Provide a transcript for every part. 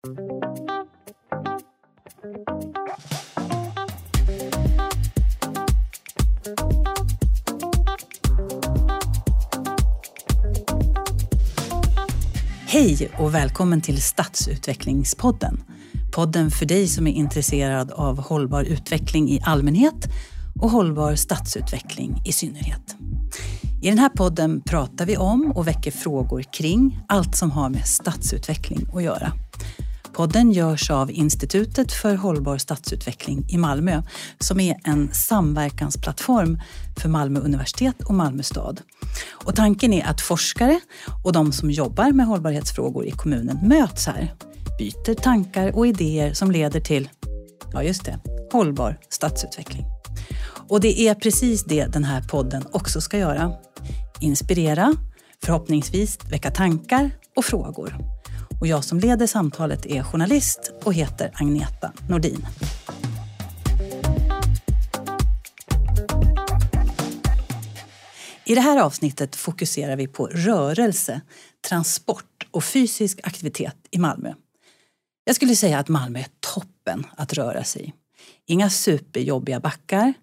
Hej och välkommen till Stadsutvecklingspodden. Podden för dig som är intresserad av hållbar utveckling i allmänhet och hållbar stadsutveckling i synnerhet. I den här podden pratar vi om och väcker frågor kring allt som har med stadsutveckling att göra. Podden görs av Institutet för hållbar stadsutveckling i Malmö som är en samverkansplattform för Malmö universitet och Malmö stad. Och tanken är att forskare och de som jobbar med hållbarhetsfrågor i kommunen möts här, byter tankar och idéer som leder till, ja just det, hållbar stadsutveckling. Och det är precis det den här podden också ska göra. Inspirera, förhoppningsvis väcka tankar och frågor. Och jag som leder samtalet är journalist och heter Agneta Nordin. I det här avsnittet fokuserar vi på rörelse, transport och fysisk aktivitet i Malmö. Jag skulle säga att Malmö är toppen att röra sig i. Inga superjobbiga backar,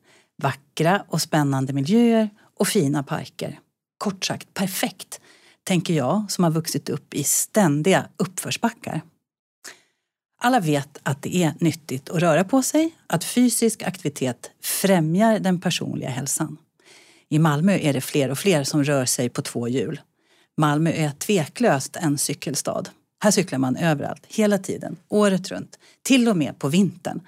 vackra och spännande miljöer och fina parker. Kort sagt perfekt, tänker jag som har vuxit upp i ständiga uppförsbackar. Alla vet att det är nyttigt att röra på sig, att fysisk aktivitet främjar den personliga hälsan. I Malmö är det fler och fler som rör sig på två hjul. Malmö är tveklöst en cykelstad. Här cyklar man överallt, hela tiden, året runt, till och med på vintern.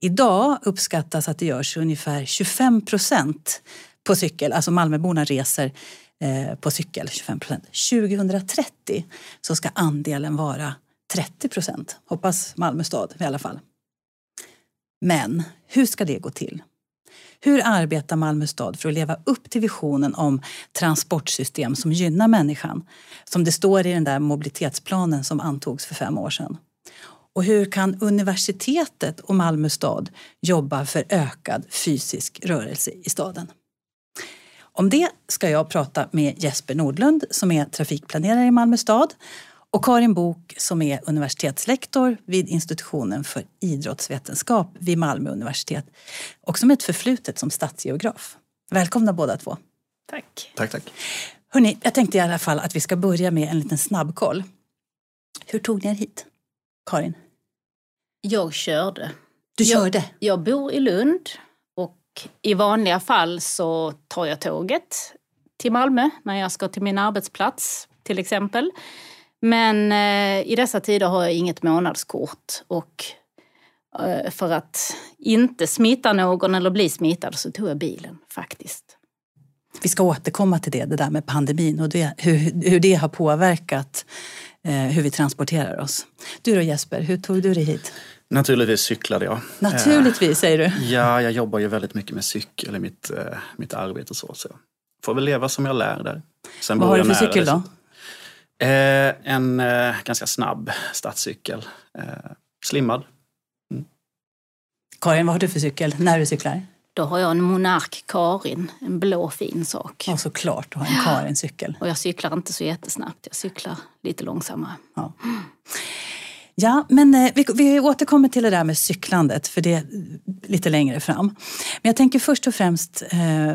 Idag uppskattas att det görs ungefär 25 procent på cykel, alltså Malmöborna reser Eh, på cykel 25 procent. 2030 så ska andelen vara 30 procent. Hoppas Malmö stad i alla fall. Men hur ska det gå till? Hur arbetar Malmö stad för att leva upp till visionen om transportsystem som gynnar människan? Som det står i den där mobilitetsplanen som antogs för fem år sedan. Och hur kan universitetet och Malmö stad jobba för ökad fysisk rörelse i staden? Om det ska jag prata med Jesper Nordlund som är trafikplanerare i Malmö stad och Karin Bok som är universitetslektor vid institutionen för idrottsvetenskap vid Malmö universitet och som ett förflutet som stadsgeograf. Välkomna båda två. Tack. Tack, tack. Hörrni, jag tänkte i alla fall att vi ska börja med en liten snabbkoll. Hur tog ni er hit? Karin? Jag körde. Du körde? Jag, jag bor i Lund och i vanliga fall så tar jag tåget till Malmö när jag ska till min arbetsplats till exempel. Men eh, i dessa tider har jag inget månadskort och eh, för att inte smitta någon eller bli smittad så tog jag bilen faktiskt. Vi ska återkomma till det, det där med pandemin och det, hur, hur det har påverkat eh, hur vi transporterar oss. Du då Jesper, hur tog du dig hit? Naturligtvis cyklade jag. Naturligtvis säger du? Ja, jag jobbar ju väldigt mycket med cykel i mitt, eh, mitt arbete och så. så. Får väl leva som jag lär där. Sen Vad har du för cykel då? Eh, en eh, ganska snabb stadscykel. Eh, slimmad. Mm. Karin, vad har du för cykel när du cyklar? Då har jag en Monark Karin, en blå fin sak. Ja, såklart, du har en Karin-cykel. Och jag cyklar inte så jättesnabbt, jag cyklar lite långsammare. Ja. Ja, men eh, vi, vi återkommer till det där med cyklandet, för det är lite längre fram. Men jag tänker först och främst eh,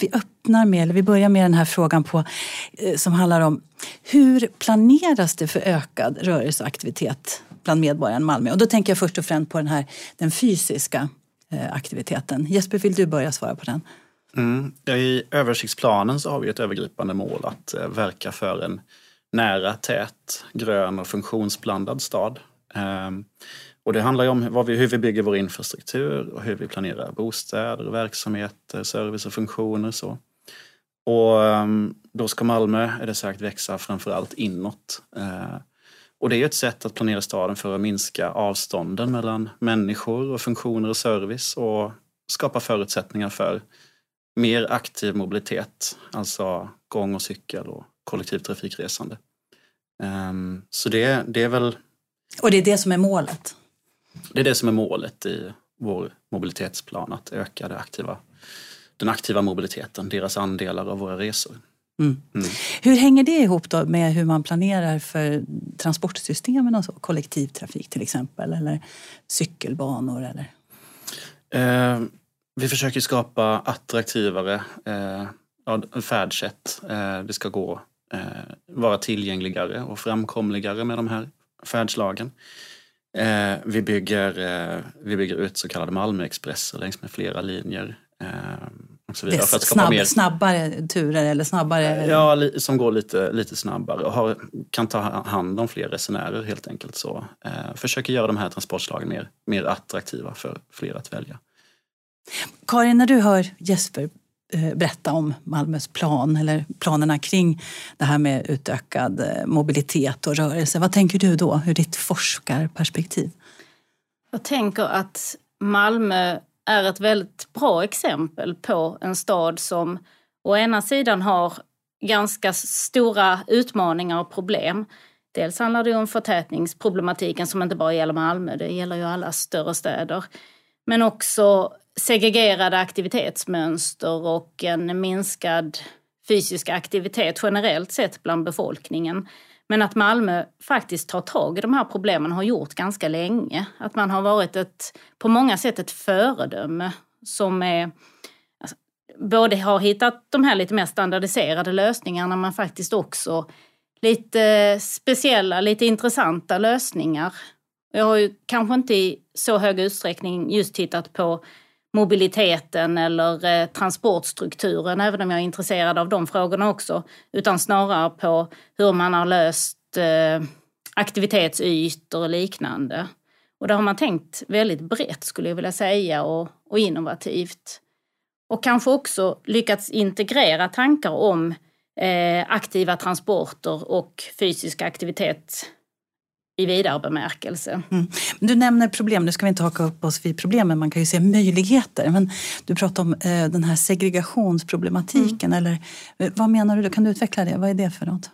vi öppnar med, eller vi börjar med den här frågan på, eh, som handlar om hur planeras det för ökad rörelseaktivitet bland medborgarna i Malmö? Och då tänker jag först och främst på den här den fysiska eh, aktiviteten. Jesper, vill du börja svara på den? Mm. I översiktsplanen så har vi ett övergripande mål att eh, verka för en nära, tät, grön och funktionsblandad stad. Ehm, och det handlar ju om vad vi, hur vi bygger vår infrastruktur och hur vi planerar bostäder, verksamheter, service och funktioner. Så. Och ehm, då ska Malmö, är det sagt, växa framförallt inåt. Ehm, och det är ett sätt att planera staden för att minska avstånden mellan människor och funktioner och service och skapa förutsättningar för mer aktiv mobilitet, alltså gång och cykel och kollektivtrafikresande. Ehm, så det, det är väl... Och det är det som är målet? Det är det som är målet i vår mobilitetsplan, att öka det aktiva, den aktiva mobiliteten, deras andelar av våra resor. Mm. Mm. Hur hänger det ihop då med hur man planerar för transportsystemen och så? Kollektivtrafik till exempel eller cykelbanor? Eller? Eh, vi försöker skapa attraktivare eh, färdsätt. Eh, det ska gå vara tillgängligare och framkomligare med de här färdslagen. Eh, vi, bygger, eh, vi bygger ut så kallade Malmöexpresser längs med flera linjer. Eh, och så vidare, för att skapa snabb, mer... Snabbare turer eller snabbare? Ja, som går lite, lite snabbare och har, kan ta hand om fler resenärer helt enkelt. så. Eh, försöker göra de här transportslagen mer, mer attraktiva för fler att välja. Karin, när du hör Jesper Eh, Eh, berätta om Malmös plan eller planerna kring det här med utökad eh, mobilitet och rörelse. Vad tänker du då ur ditt forskarperspektiv? Jag tänker att Malmö är ett väldigt bra exempel på en stad som å ena sidan har ganska stora utmaningar och problem. Dels handlar det om förtätningsproblematiken som inte bara gäller Malmö, det gäller ju alla större städer. Men också segregerade aktivitetsmönster och en minskad fysisk aktivitet generellt sett bland befolkningen. Men att Malmö faktiskt tar tag i de här problemen har gjort ganska länge. Att man har varit ett, på många sätt ett föredöme som är alltså, både har hittat de här lite mer standardiserade lösningarna men faktiskt också lite speciella, lite intressanta lösningar. Jag har ju kanske inte i så hög utsträckning just tittat på mobiliteten eller eh, transportstrukturen, även om jag är intresserad av de frågorna också, utan snarare på hur man har löst eh, aktivitetsytor och liknande. Och där har man tänkt väldigt brett skulle jag vilja säga och, och innovativt. Och kanske också lyckats integrera tankar om eh, aktiva transporter och fysisk aktivitet i vidare bemärkelse. Mm. Du nämner problem, nu ska vi inte haka upp oss vid problemen, man kan ju se möjligheter. Men du pratar om eh, den här segregationsproblematiken, mm. eller eh, vad menar du? Kan du utveckla det? Vad är det för något?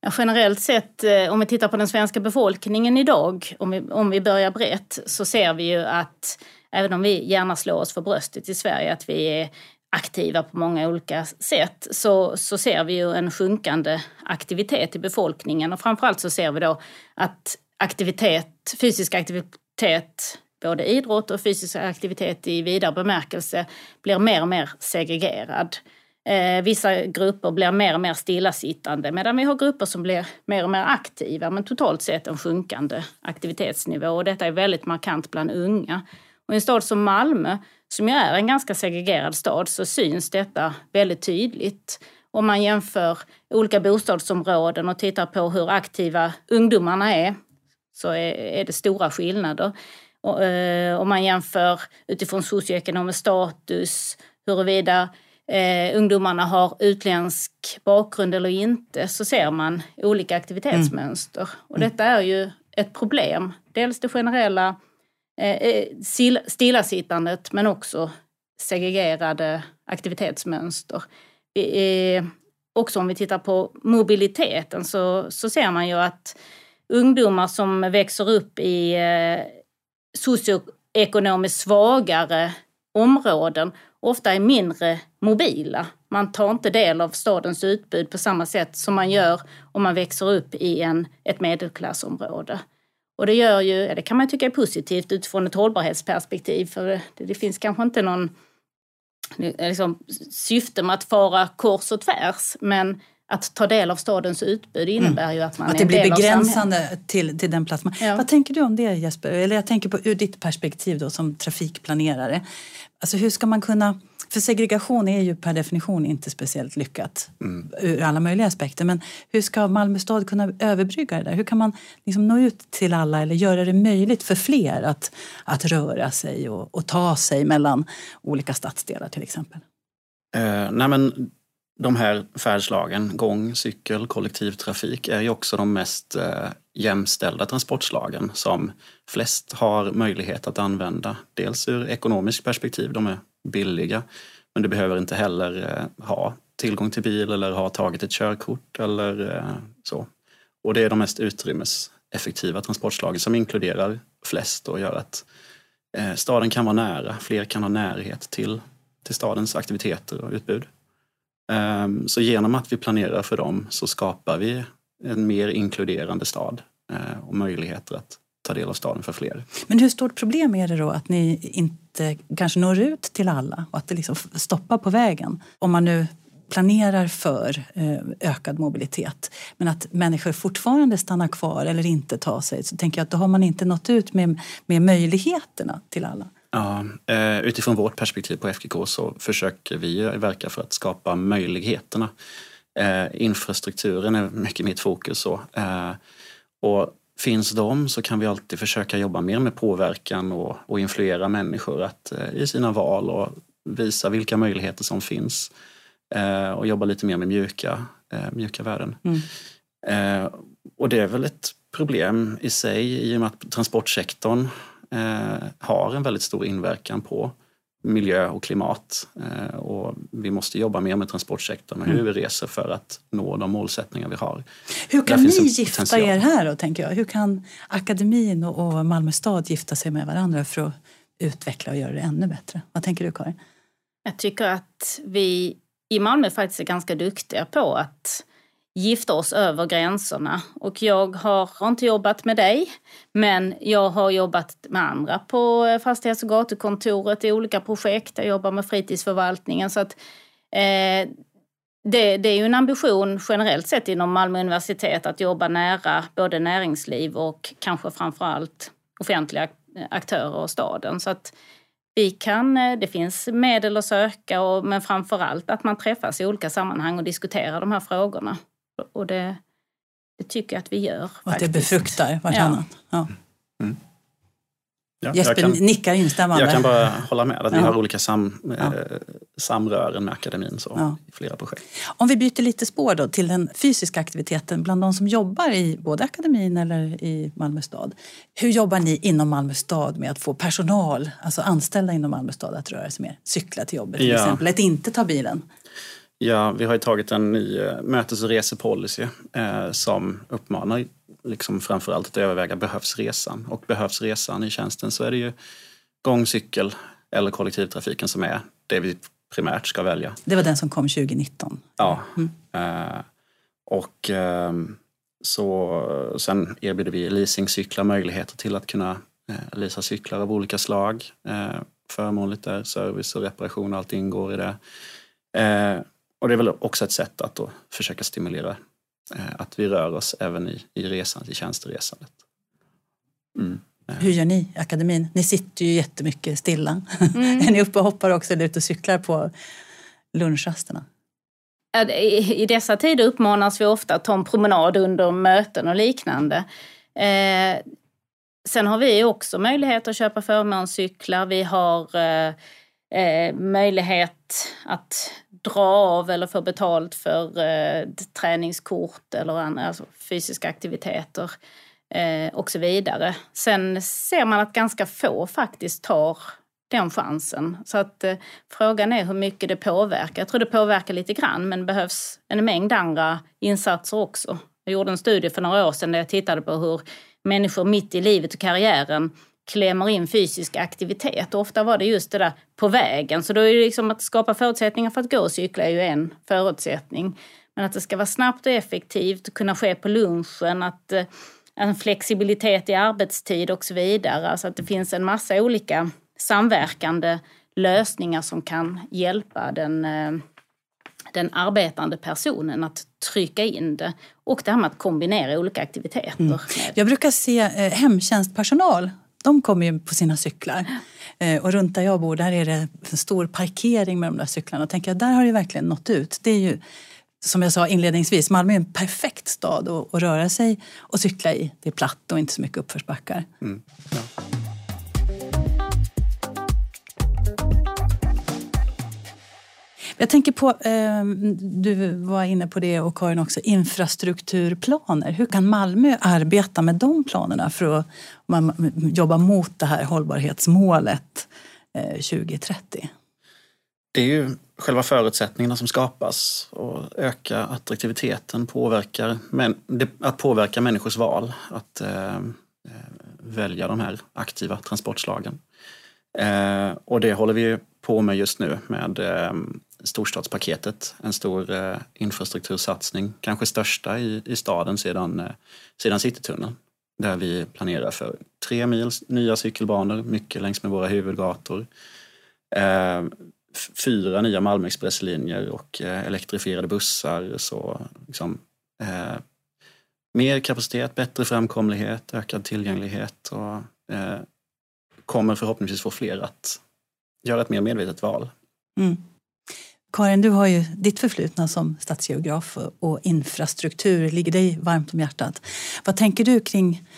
Ja, generellt sett, eh, om vi tittar på den svenska befolkningen idag, om vi, om vi börjar brett, så ser vi ju att även om vi gärna slår oss för bröstet i Sverige, att vi är aktiva på många olika sätt så, så ser vi ju en sjunkande aktivitet i befolkningen och framförallt så ser vi då att aktivitet, fysisk aktivitet, både idrott och fysisk aktivitet i vidare bemärkelse, blir mer och mer segregerad. Eh, vissa grupper blir mer och mer stillasittande medan vi har grupper som blir mer och mer aktiva men totalt sett en sjunkande aktivitetsnivå. Och detta är väldigt markant bland unga. Och I en stad som Malmö, som ju är en ganska segregerad stad, så syns detta väldigt tydligt. Om man jämför olika bostadsområden och tittar på hur aktiva ungdomarna är så är, är det stora skillnader. Och, eh, om man jämför utifrån socioekonomisk status, huruvida eh, ungdomarna har utländsk bakgrund eller inte, så ser man olika aktivitetsmönster. Mm. Och detta är ju ett problem. Dels det generella eh, eh stillasittandet men också segregerade aktivitetsmönster. Eh, också om vi tittar på mobiliteten så, så ser man ju att ungdomar som växer upp i eh, socioekonomiskt svagare områden ofta är mindre mobila. Man tar inte del av stadens utbud på samma sätt som man gör om man växer upp i en, ett medelklassområde. Och det gör ju, det kan man tycka är positivt utifrån ett hållbarhetsperspektiv för det, det finns kanske inte någon liksom, syfte med att fara kors och tvärs men att ta del av stadens utbud innebär mm. ju att man att är det blir begränsande till, till den plats man... Ja. Vad tänker du om det Jesper? Eller jag tänker på ur ditt perspektiv då som trafikplanerare. Alltså hur ska man kunna... För segregation är ju per definition inte speciellt lyckat mm. ur alla möjliga aspekter. Men hur ska Malmö stad kunna överbrygga det där? Hur kan man liksom nå ut till alla eller göra det möjligt för fler att, att röra sig och, och ta sig mellan olika stadsdelar till exempel? Uh, nej men de här färdslagen, gång, cykel, kollektivtrafik, är ju också de mest eh, jämställda transportslagen som flest har möjlighet att använda. Dels ur ekonomiskt perspektiv, de är billiga, men du behöver inte heller eh, ha tillgång till bil eller ha tagit ett körkort eller eh, så. Och det är de mest utrymmeseffektiva transportslagen som inkluderar flest och gör att eh, staden kan vara nära, fler kan ha närhet till, till stadens aktiviteter och utbud. Ehm, så genom att vi planerar för dem så skapar vi en mer inkluderande stad eh, och möjligheter att ta del av staden för fler. Men hur stort problem är det då att ni inte kanske når ut till alla och att det liksom stoppar på vägen? Om man nu planerar för eh, ökad mobilitet men att människor fortfarande stannar kvar eller inte tar sig så tänker jag att då har man inte nått ut med, med möjligheterna till alla. Ja, eh, utifrån vårt perspektiv på FKK så försöker vi verka för att skapa möjligheterna. Infrastrukturen är mycket mitt fokus. Så. Och finns de så kan vi alltid försöka jobba mer med påverkan och, och influera människor att, eh, i sina val och visa vilka möjligheter som finns. Eh, och jobba lite mer med mjuka, eh, mjuka värden. Mm. Eh, och det är väl ett problem i sig i och med att transportsektorn eh, har en väldigt stor inverkan på miljö och klimat. Eh, och vi måste jobba mer med transportsektorn och hur mm. vi reser för att nå de målsättningar vi har. Hur kan ni gifta er här då, tänker jag? Hur kan akademin och Malmö stad gifta sig med varandra för att utveckla och göra det ännu bättre? Vad tänker du Karin? Jag tycker att vi i Malmö faktiskt är ganska duktiga på att gifta oss över gränserna. Och jag har inte jobbat med dig, men jag har jobbat med andra på eh, fastighets och gatukontoret i olika projekt. Jag jobbar med fritidsförvaltningen. Så att, eh, det, det, är ju en ambition generellt sett inom Malmö universitet att jobba nära både näringsliv och kanske framförallt offentliga eh, aktörer och staden. Så att vi kan, eh, det finns medel att söka och, men framförallt att man träffas i olika sammanhang och diskuterar de här frågorna. Och det, det tycker jag att vi gör. Och att det befruktar vartannat. Ja. ja. Mm. Ja, Jesper kan, nickar instämmande. Jag kan bara hålla med att vi har olika sam, ja. eh, samrören med akademin så, ja. i flera projekt. Om vi byter lite spår då till den fysiska aktiviteten bland de som jobbar i både akademin eller i Malmö stad. Hur jobbar ni inom Malmö stad med att få personal, alltså anställda inom Malmö stad att röra sig mer? Cykla till jobbet till exempel, att inte ta bilen? Ja, vi har ju tagit en ny eh, mötes och resepolicy eh, som uppmanar liksom framförallt att överväga behövs resan? Och behövs resan i tjänsten så är det ju gång, cykel eller kollektivtrafiken som är det vi primärt ska välja. Det var den som kom 2019? Ja. Mm. Eh, och eh, så, sen erbjuder vi leasingcyklar möjligheter till att kunna eh, leasa cyklar av olika slag. Eh, förmånligt där, service och reparation, allt ingår i det. Och det är väl också ett sätt att då försöka stimulera eh, att vi rör oss även i, i resan, i tjänsteresandet. Mm. Eh. Hur gör ni i akademin? Ni sitter ju jättemycket stilla. Mm. är ni uppe och hoppar också eller ute och cyklar på lunchrasterna? I dessa tider uppmanas vi ofta att ta en promenad under möten och liknande. Eh, sen har vi också möjlighet att köpa förmånscyklar. Vi har eh, eh, möjlighet att dra av eller få betalt för eh, träningskort eller andra, alltså fysiska aktiviteter eh, och så vidare. Sen ser man att ganska få faktiskt tar den chansen. Så att eh, frågan är hur mycket det påverkar. Jag tror det påverkar lite grann men det behövs en mängd andra insatser också. Jag gjorde en studie för några år sedan där jag tittade på hur människor mitt i livet och karriären klämmer in fysisk aktivitet. Och ofta var det just det där på vägen. Så då är det liksom att skapa förutsättningar för att gå och cykla är ju en förutsättning. Men att det ska vara snabbt och effektivt, kunna ske på lunchen, att eh, en flexibilitet i arbetstid och så vidare. Alltså att det finns en massa olika samverkande lösningar som kan hjälpa den, eh, den arbetande personen att trycka in det. Och det här med att kombinera olika aktiviteter. Mm. Jag brukar se eh, hemtjänstpersonal de kommer ju på sina cyklar. Eh, och runt där jag bor där är det en stor parkering med de där cyklarna. Och tänker jag, där har det verkligen nått ut. Det är ju, som jag sa inledningsvis, Malmö är en perfekt stad att, att röra sig och cykla i. Det är platt och inte så mycket uppförsbackar. Mm, ja. Jag tänker på, eh, du var inne på det och Karin också, infrastrukturplaner. Hur kan Malmö arbeta med de planerna för att man, jobba mot det här hållbarhetsmålet eh, 2030? Det är ju själva förutsättningarna som skapas och öka attraktiviteten, påverkar, men, att påverka människors val att eh, eh, välja de här aktiva transportslagen. Eh, och det håller vi på med just nu med eh, storstadspaketet, en stor eh, infrastruktursatsning, kanske största i, i staden sedan, eh, sedan Citytunneln. Där vi planerar för tre mil nya cykelbanor, mycket längs med våra huvudgator. Eh, fyra nya Malmö Expresslinjer och eh, elektrifierade bussar. Så liksom, eh, mer kapacitet, bättre framkomlighet, ökad tillgänglighet och eh, kommer förhoppningsvis få fler att göra ett mer medvetet val. Mm. Karin, du har ju ditt förflutna som stadsgeograf och infrastruktur ligger dig varmt om hjärtat. Vad tänker du kring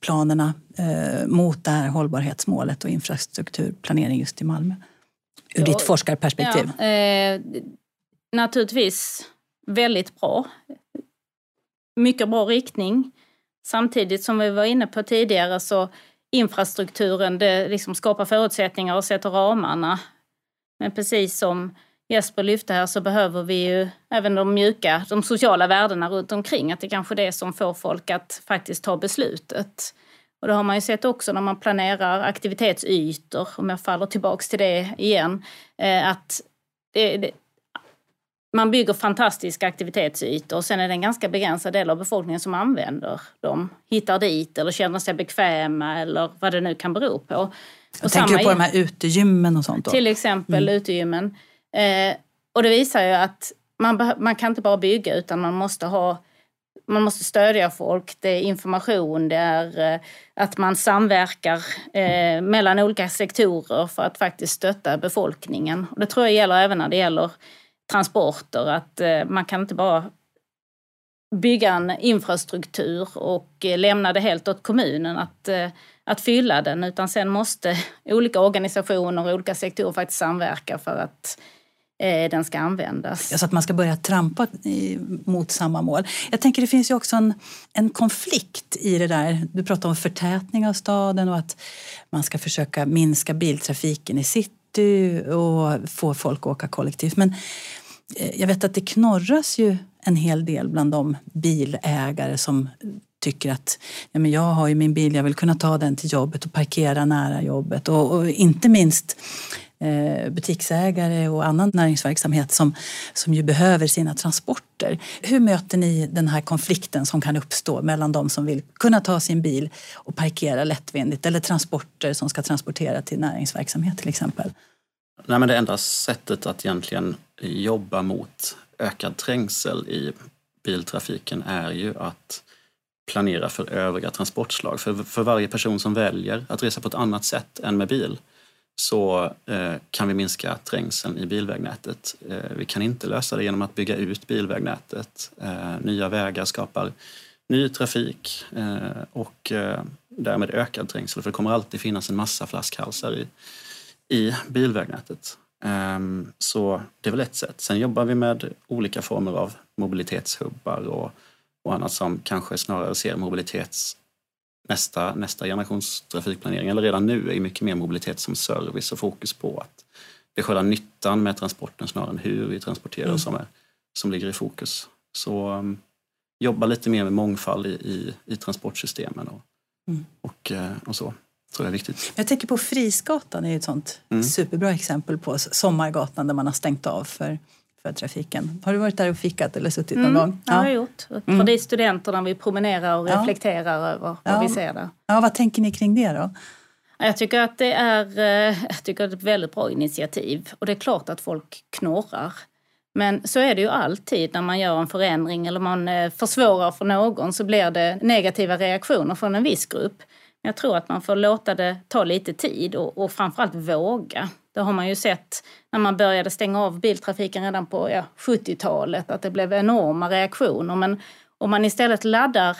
planerna eh, mot det här hållbarhetsmålet och infrastrukturplanering just i Malmö? Ur ja, ditt forskarperspektiv. Ja, eh, naturligtvis väldigt bra. Mycket bra riktning. Samtidigt som vi var inne på tidigare så infrastrukturen det liksom skapar förutsättningar och sätter ramarna. Men precis som Jesper lyfte här så behöver vi ju även de mjuka, de sociala värdena runt omkring. Att det kanske är det som får folk att faktiskt ta beslutet. Och det har man ju sett också när man planerar aktivitetsytor, om jag faller tillbaks till det igen, eh, att det, det, man bygger fantastiska aktivitetsytor och sen är det en ganska begränsad del av befolkningen som använder dem, hittar dit eller känner sig bekväma eller vad det nu kan bero på. Och jag tänker på de här utegymmen och sånt? Då. Till exempel mm. utegymmen. Eh, och det visar ju att man, man kan inte bara bygga utan man måste ha man måste stödja folk, det är information, det är eh, att man samverkar eh, mellan olika sektorer för att faktiskt stötta befolkningen. Och det tror jag gäller även när det gäller transporter, att eh, man kan inte bara bygga en infrastruktur och eh, lämna det helt åt kommunen att, eh, att fylla den, utan sen måste olika organisationer och olika sektorer faktiskt samverka för att Eh, den ska användas. Ja, så att man ska börja trampa mot samma mål. Jag tänker det finns ju också en, en konflikt i det där. Du pratar om förtätning av staden och att man ska försöka minska biltrafiken i city och få folk att åka kollektivt. Men eh, jag vet att det knorras ju en hel del bland de bilägare som tycker att ja, men jag har ju min bil, jag vill kunna ta den till jobbet och parkera nära jobbet. Och, och inte minst Eh, butiksägare och annan näringsverksamhet som, som ju behöver sina transporter. Hur möter ni den här konflikten som kan uppstå mellan de som vill kunna ta sin bil och parkera lättvindigt eller transporter som ska transportera till näringsverksamhet till exempel? Nej, men det enda sättet att egentligen jobba mot ökad trängsel i biltrafiken är ju att planera för övriga transportslag. För, för varje person som väljer att resa på ett annat sätt än med bil så eh, kan vi minska trängseln i bilvägnätet. Eh, vi kan inte lösa det genom att bygga ut bilvägnätet. Eh, nya vägar skapar ny trafik eh, och eh, därmed ökad trängsel för det kommer alltid finnas en massa flaskhalsar i, i bilvägnätet. Ehm, så det är väl ett sätt. Sen jobbar vi med olika former av mobilitetshubbar och, och annat som kanske snarare ser mobilitets nästa, nästa generations trafikplanering, eller redan nu, är mycket mer mobilitet som service och fokus på att det är själva nyttan med transporten snarare än hur vi transporterar mm. som, är, som ligger i fokus. Så um, jobba lite mer med mångfald i, i, i transportsystemen och, mm. och, uh, och så. tror jag är viktigt. Jag tänker på Frisgatan är ett sånt mm. superbra exempel på Sommargatan där man har stängt av för för trafiken. Har du varit där och fikat eller suttit någon mm, gång? Ja, det har jag gjort. Mm. För det är studenterna vi promenerar och reflekterar över vad ja. vi ser där. Ja, vad tänker ni kring det då? Jag tycker att det är, eh, jag tycker att det är ett väldigt bra initiativ. Och det är klart att folk knorrar. Men så är det ju alltid när man gör en förändring eller man eh, försvårar för någon så blir det negativa reaktioner från en viss grupp. Jag tror att man får låta det ta lite tid och, och framförallt våga. Det har man ju sett när man började stänga av biltrafiken redan på ja, 70-talet, att det blev enorma reaktioner. Men om man istället laddar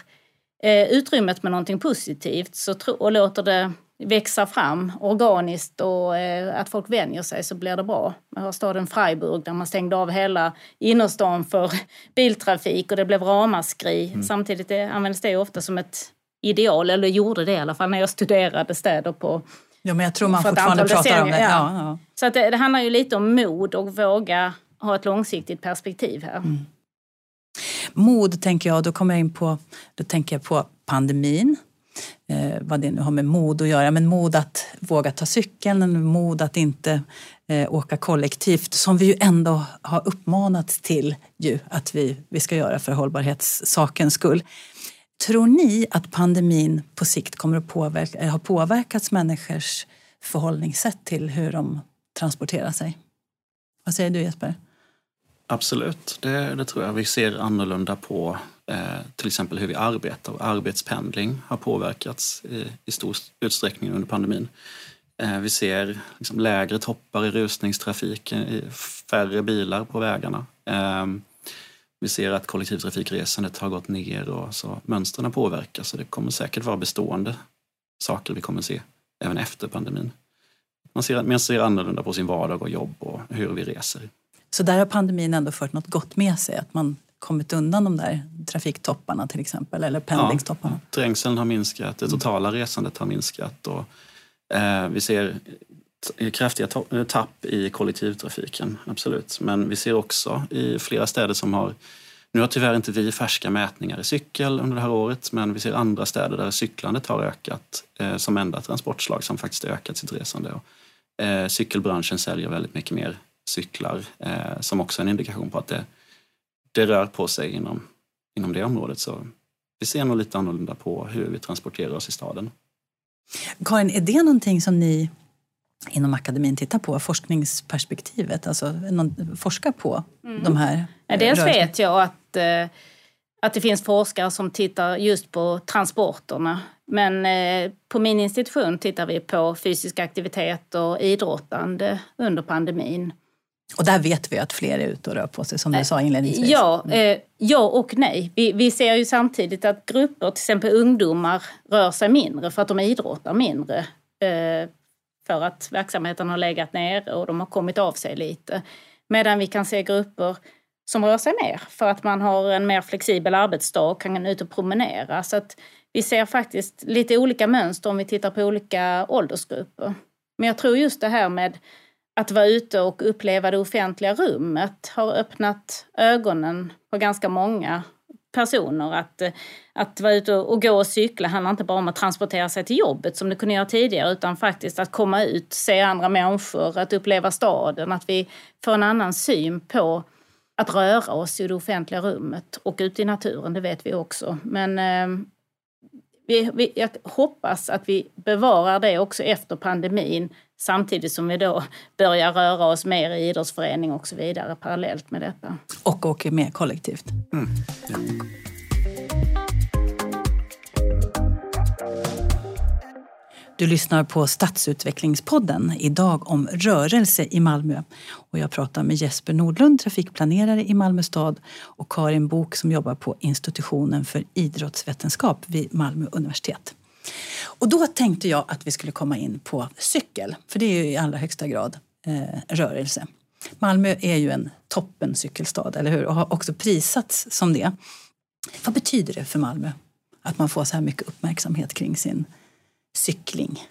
eh, utrymmet med någonting positivt så och låter det växa fram organiskt och eh, att folk vänjer sig så blir det bra. Jag har staden Freiburg där man stängde av hela innerstan för biltrafik och det blev ramaskri. Mm. Samtidigt används det ofta som ett ideal, eller gjorde det i alla fall när jag studerade städer på Ja, men jag tror man fortfarande pratar om det. Ja. Ja, ja. Så att det, det, handlar ju lite om mod och våga ha ett långsiktigt perspektiv här. Mm. Mod tänker jag, då kommer jag in på, då tänker jag på pandemin. eh, vad det nu har med mod att göra, men mod att våga ta cykeln, mod att inte eh, åka kollektivt som vi ju ändå har uppmanats till ju, att vi, vi ska göra för hållbarhetssakens skull. Tror ni att pandemin på sikt kommer att påverka, eh, har påverkat människors förhållningssätt till hur de transporterar sig? Vad säger du Jesper? Absolut, det, det tror jag. Vi ser annorlunda på eh, till exempel hur vi arbetar. Arbetspendling har påverkats i, i stor utsträckning under pandemin. Eh, vi ser liksom lägre toppar i rusningstrafiken, färre bilar på vägarna. Eh, vi ser att kollektivtrafikresandet har gått ner och så mönstren påverkas. Så det kommer säkert vara bestående saker vi kommer se även efter pandemin. Man ser, man ser annorlunda på sin vardag och jobb och hur vi reser. Så där har pandemin ändå fört något gott med sig? Att man kommit undan de där trafiktopparna till exempel, eller pendlingstopparna? Ja, trängseln har minskat, det totala resandet har minskat och eh, vi ser kraftiga eh, tapp i kollektivtrafiken, absolut. Men vi ser också i flera städer som har nu har tyvärr inte vi färska mätningar i cykel under det här året men vi ser andra städer där cyklandet har ökat eh, som enda transportslag som faktiskt ökat sitt resande. Och, eh, cykelbranschen säljer väldigt mycket mer cyklar eh, som också är en indikation på att det, det rör på sig inom, inom det området. Så vi ser nog lite annorlunda på hur vi transporterar oss i staden. Karin, är det någonting som ni inom akademin tittar på, forskningsperspektivet, alltså någon, forskar på mm. de här ja, Dels rörelserna. vet jag att, eh, att det finns forskare som tittar just på transporterna. Men eh, på min institution tittar vi på fysisk aktivitet och idrottande under pandemin. Och där vet vi att fler är ute och rör på sig som du eh, sa inledningsvis. Ja, mm. ja och nej. Vi, vi ser ju samtidigt att grupper, till exempel ungdomar, rör sig mindre för att de idrottar mindre för att verksamheten har legat ner och de har kommit av sig lite. Medan vi kan se grupper som rör sig mer för att man har en mer flexibel arbetsdag och kan ut och promenera. Så att vi ser faktiskt lite olika mönster om vi tittar på olika åldersgrupper. Men jag tror just det här med att vara ute och uppleva det offentliga rummet har öppnat ögonen på ganska många personer. Att, eh, att vara ute och gå och cykla handlar inte bara om att transportera sig till jobbet som det kunde göra tidigare utan faktiskt att komma ut, se andra människor, att uppleva staden, att vi får en annan syn på att röra oss i det offentliga rummet och ute i naturen, det vet vi också. Men eh, vi, vi, jag hoppas att vi bevarar det också efter pandemin samtidigt som vi då börjar röra oss mer i idrottsförening och så vidare parallellt med detta. Och åker mer kollektivt. Mm. Ja. Du lyssnar på Stadsutvecklingspodden, idag om rörelse i Malmö. Och jag pratar med Jesper Nordlund, trafikplanerare i Malmö stad och Karin Bok som jobbar på institutionen för idrottsvetenskap vid Malmö universitet. Och då tänkte jag att vi skulle komma in på cykel, för det är ju i allra högsta grad eh, rörelse. Malmö är ju en toppen cykelstad, eller hur? Och har också prisats som det. Vad betyder det för Malmö att man får så här mycket uppmärksamhet kring sin cykling?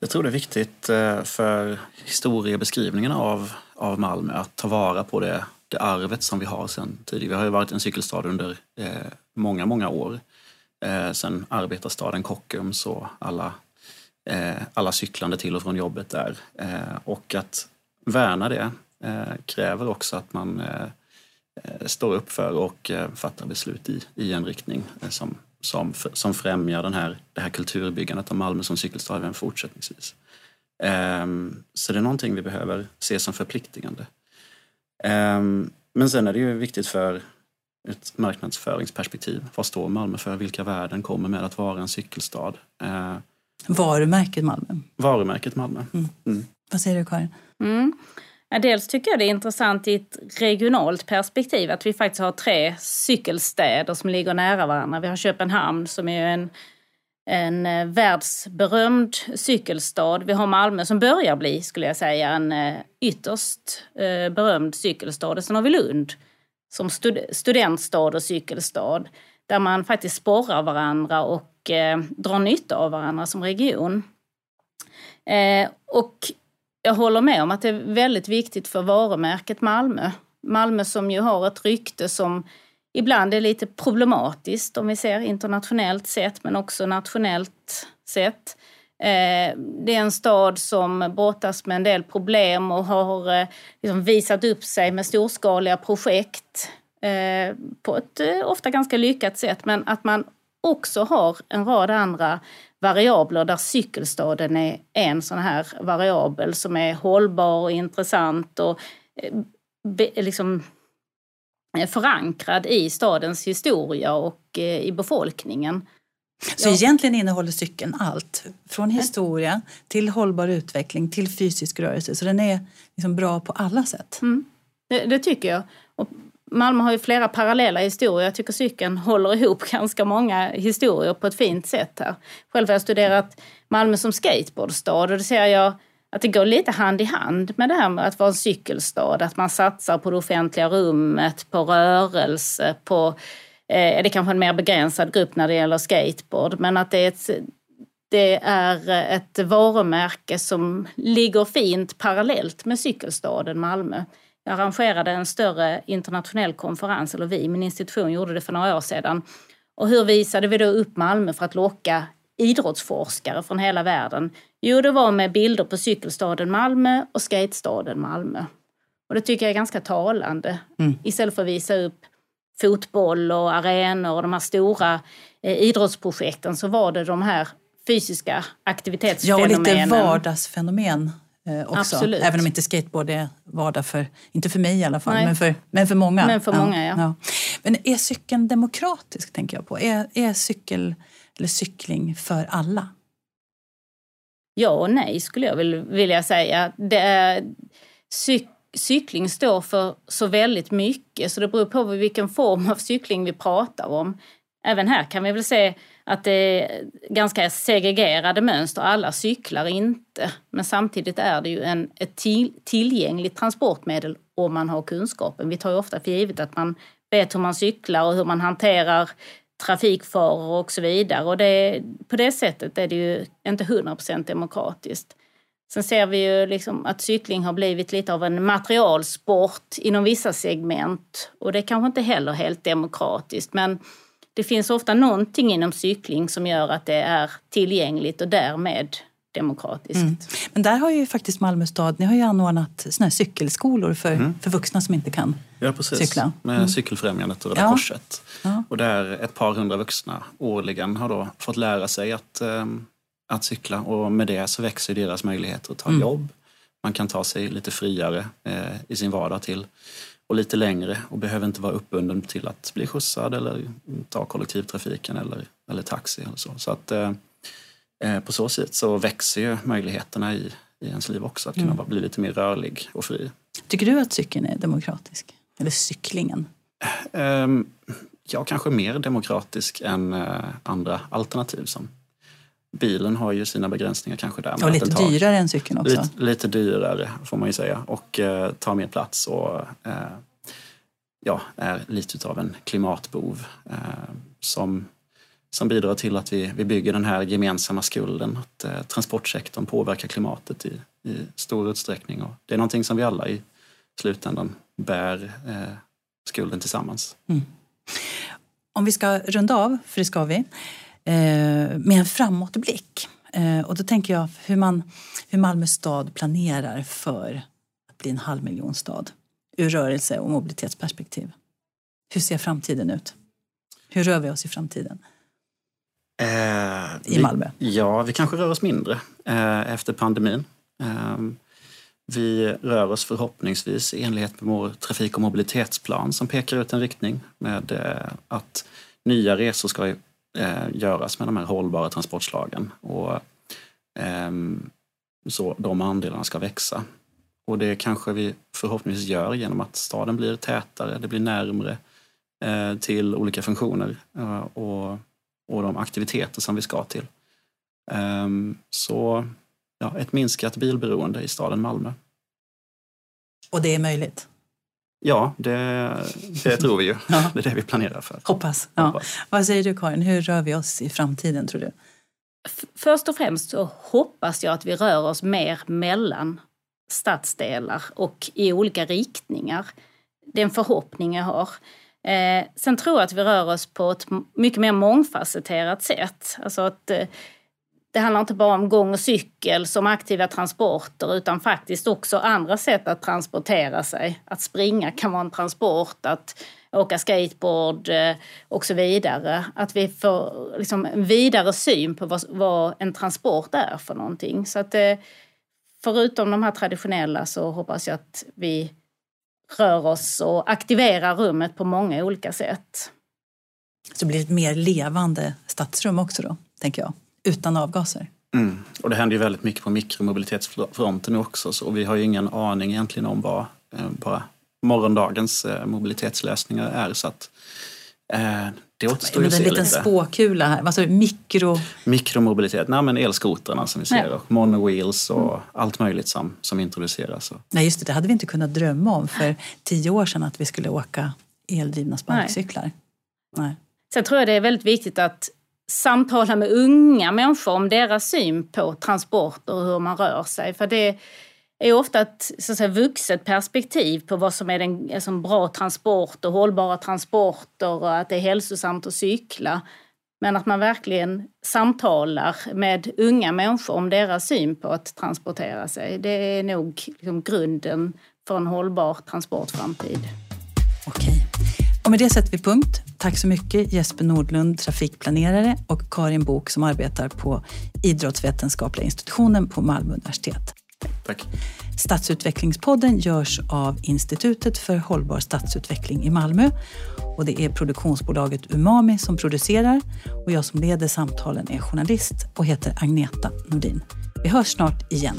Jag tror det är viktigt eh, för historiebeskrivningen av, av Malmö att ta vara på det, det arvet som vi har sedan tidigare. Vi har ju varit en cykelstad under eh, många, många år. Eh, sen arbetarstaden Kockums och alla, eh, alla cyklande till och från jobbet där. Eh, och att värna det eh, kräver också att man eh, eh står upp för och eh, fattar beslut i, i en riktning eh, som, som, som främjar den här, det här kulturbyggandet av Malmö som cykelstad även fortsättningsvis. Ehm, så det är någonting vi behöver se som förpliktigande. Ehm, men sen är det ju viktigt för ett marknadsföringsperspektiv. Vad står Malmö för? Vilka värden kommer med att vara en cykelstad? Eh, varumärket Malmö. Varumärket Malmö. Mm. Mm. Vad säger du Karin? Mm. dels tycker jag det är intressant i ett regionalt perspektiv att vi faktiskt har tre cykelstäder som ligger nära varandra. Vi har Köpenhamn som är en, en eh, världsberömd cykelstad. Vi har Malmö som börjar bli, skulle jag säga, en eh, ytterst berömd cykelstad. Och sen har vi Lund som stud studentstad och cykelstad där man faktiskt sporrar varandra och eh, drar nytta av varandra som region. Eh, och jag håller med om att det är väldigt viktigt för varumärket Malmö. Malmö som ju har ett rykte som ibland är lite problematiskt om vi ser internationellt sett men också nationellt sett. Eh, det är en stad som brottas med en del problem och har eh, liksom visat upp sig med storskaliga projekt eh, på ett ofta ganska lyckat sätt. Men att man också har en rad andra variabler där cykelstaden är en sån här variabel som är hållbar och intressant och liksom förankrad i stadens historia och i befolkningen. Så ja. egentligen innehåller cykeln allt. Från historia till hållbar utveckling till fysisk rörelse. Så den är liksom bra på alla sätt. Mm. Det, det, tycker jag. Och Malmö har ju flera parallella historier. Jag tycker cykeln håller ihop ganska många historier på ett fint sätt här. Själv har jag studerat Malmö som skateboardstad och det ser jag att det går lite hand i hand med det här med att vara en cykelstad. Att man satsar på det offentliga rummet, på rörelse, på Eh, det är kanske en mer begränsad grupp när det gäller skateboard, men att det är ett, det är ett varumärke som ligger fint parallellt med cykelstaden Malmö. Jag arrangerade en större internationell konferens, eller vi, min institution gjorde det för några år sedan. Och hur visade vi då upp Malmö för att locka idrottsforskare från hela världen? Jo, det var med bilder på cykelstaden Malmö och skatestaden Malmö. Och det tycker jag är ganska talande. Mm. Istället för att visa upp fotboll och arenor och de här stora eh, idrottsprojekten så var det de här fysiska aktivitetsfenomenen. Ja, och lite vardagsfenomen eh, också. Absolut. Även om inte skateboard är vardag för, inte för mig i alla fall, men för, men för många. Men för många, ja. ja. Men är cykeln demokratisk, tänker jag på? Är, är cykel eller cykling för alla? Ja och nej skulle jag vilja säga. Det är, cyk cykling står för så väldigt mycket så det beror på vilken form av cykling vi pratar om. Även här kan vi väl se att det är ganska segregerade mönster. Alla cyklar inte. Men samtidigt är det ju en, ett till, tillgängligt transportmedel om man har kunskapen. Vi tar ju ofta för givet att man vet hur man cyklar och hur man hanterar trafikfaror och så vidare. Och det, på det sättet är det ju inte 100% demokratiskt. Sen ser vi ju liksom att cykling har blivit lite av en materialsport inom vissa segment. Och det är kanske inte heller helt demokratiskt men det finns ofta någonting inom cykling som gör att det är tillgängligt och därmed demokratiskt. Mm. Men där har ju faktiskt Malmö stad, ni har ju anordnat såna här cykelskolor för, mm. för vuxna som inte kan ja, precis. cykla. Med mm. Cykelfrämjandet och Röda ja. Korset. Ja. Och där ett par hundra vuxna årligen har då fått lära sig att um, att cykla och med det så växer deras möjligheter att ta mm. jobb. Man kan ta sig lite friare eh, i sin vardag till och lite längre och behöver inte vara uppbunden till att bli skjutsad eller ta kollektivtrafiken eller, eller taxi. Eller så så att, eh, eh på så sätt så växer ju möjligheterna i, i ens liv också att kunna mm. bli lite mer rörlig och fri. Tycker du att cykeln är demokratisk? Eller cyklingen? Um, ja, kanske mer demokratisk än uh, andra alternativ som bilen har ju sina begränsningar kanske där. Och lite dyrare än cykeln också. Lite, lite, dyrare får man ju säga och eh, tar mer plats och eh, ja, är lite av en klimatbov eh, som, som bidrar till att vi, vi bygger den här gemensamma skulden. Att eh, transportsektorn påverkar klimatet i, i stor utsträckning och det är någonting som vi alla i slutändan bär eh, skulden tillsammans. Mm. Om vi ska runda av, för det ska vi, med en framåtblick. Eh, och då tänker jag hur, man, hur Malmö stad planerar för att bli en halvmiljonstad ur rörelse och mobilitetsperspektiv. Hur ser framtiden ut? Hur rör vi oss i framtiden? Eh, I Malmö? Vi, ja, vi kanske rör oss mindre eh, efter pandemin. Eh, vi rör oss förhoppningsvis i enlighet med vår trafik och mobilitetsplan som pekar ut en riktning med eh, att nya resor ska eh, göras med de här hållbara transportslagen. Och, eh, så de andelarna ska växa. Och det kanske vi förhoppningsvis gör genom att staden blir tätare, det blir närmre eh, till olika funktioner eh, och, och de aktiviteter som vi ska till. Ehm, så ja, ett minskat bilberoende i staden Malmö. Och det är möjligt? Ja, det, det tror vi ju. Ja. Det är det vi planerar för. Hoppas. Ja. Hoppas. Vad säger du Karin, hur rör vi oss i framtiden tror du? Först och främst så hoppas jag att vi rör oss mer mellan stadsdelar och i olika riktningar. Det är en förhoppning jag har. Eh, sen tror jag att vi rör oss på ett mycket mer mångfacetterat sätt. Alltså att eh, det handlar inte bara om gång och cykel som aktiva transporter utan faktiskt också andra sätt att transportera sig. Att springa kan vara en transport, att åka skateboard eh, och så vidare. Att vi får liksom en vidare syn på vad, vad en transport är för någonting. Så att eh, förutom de här traditionella så hoppas jag att vi rör oss och aktiverar rummet på många olika sätt. Så det blir ett mer levande stadsrum också då, tänker jag, utan avgaser? Mm. Och det händer ju väldigt mycket på mikromobilitetsfronten också så vi har ju ingen aning egentligen om vad eh, bara morgondagens eh, mobilitetslösningar är. Så att, eh, det återstår ju att se lite. En liten spåkula här, vad sa du, mikro... Mikromobilitet, nej men elskotrarna som vi ser och monowheels och mm. allt möjligt som, som introduceras. Nej just det, det hade vi inte kunnat drömma om för tio år sedan att vi skulle åka eldrivna sparkcyklar. Nej. nej. Sen tror jag det är väldigt viktigt att samtala med unga människor om deras syn på transporter och hur man rör sig. För det är ofta ett så att säga, vuxet perspektiv på vad som är en alltså, bra transport och hållbara transporter och att det är hälsosamt att cykla. Men att man verkligen samtalar med unga människor om deras syn på att transportera sig. Det är nog liksom grunden för en hållbar transportframtid. Okej. Och med det sätter vi punkt. Tack så mycket Jesper Nordlund, trafikplanerare och Karin Bok som arbetar på Idrottsvetenskapliga institutionen på Malmö universitet. Tack. Stadsutvecklingspodden görs av Institutet för hållbar stadsutveckling i Malmö. Och det är produktionsbolaget Umami som producerar och jag som leder samtalen är journalist och heter Agneta Nordin. Vi hörs snart igen.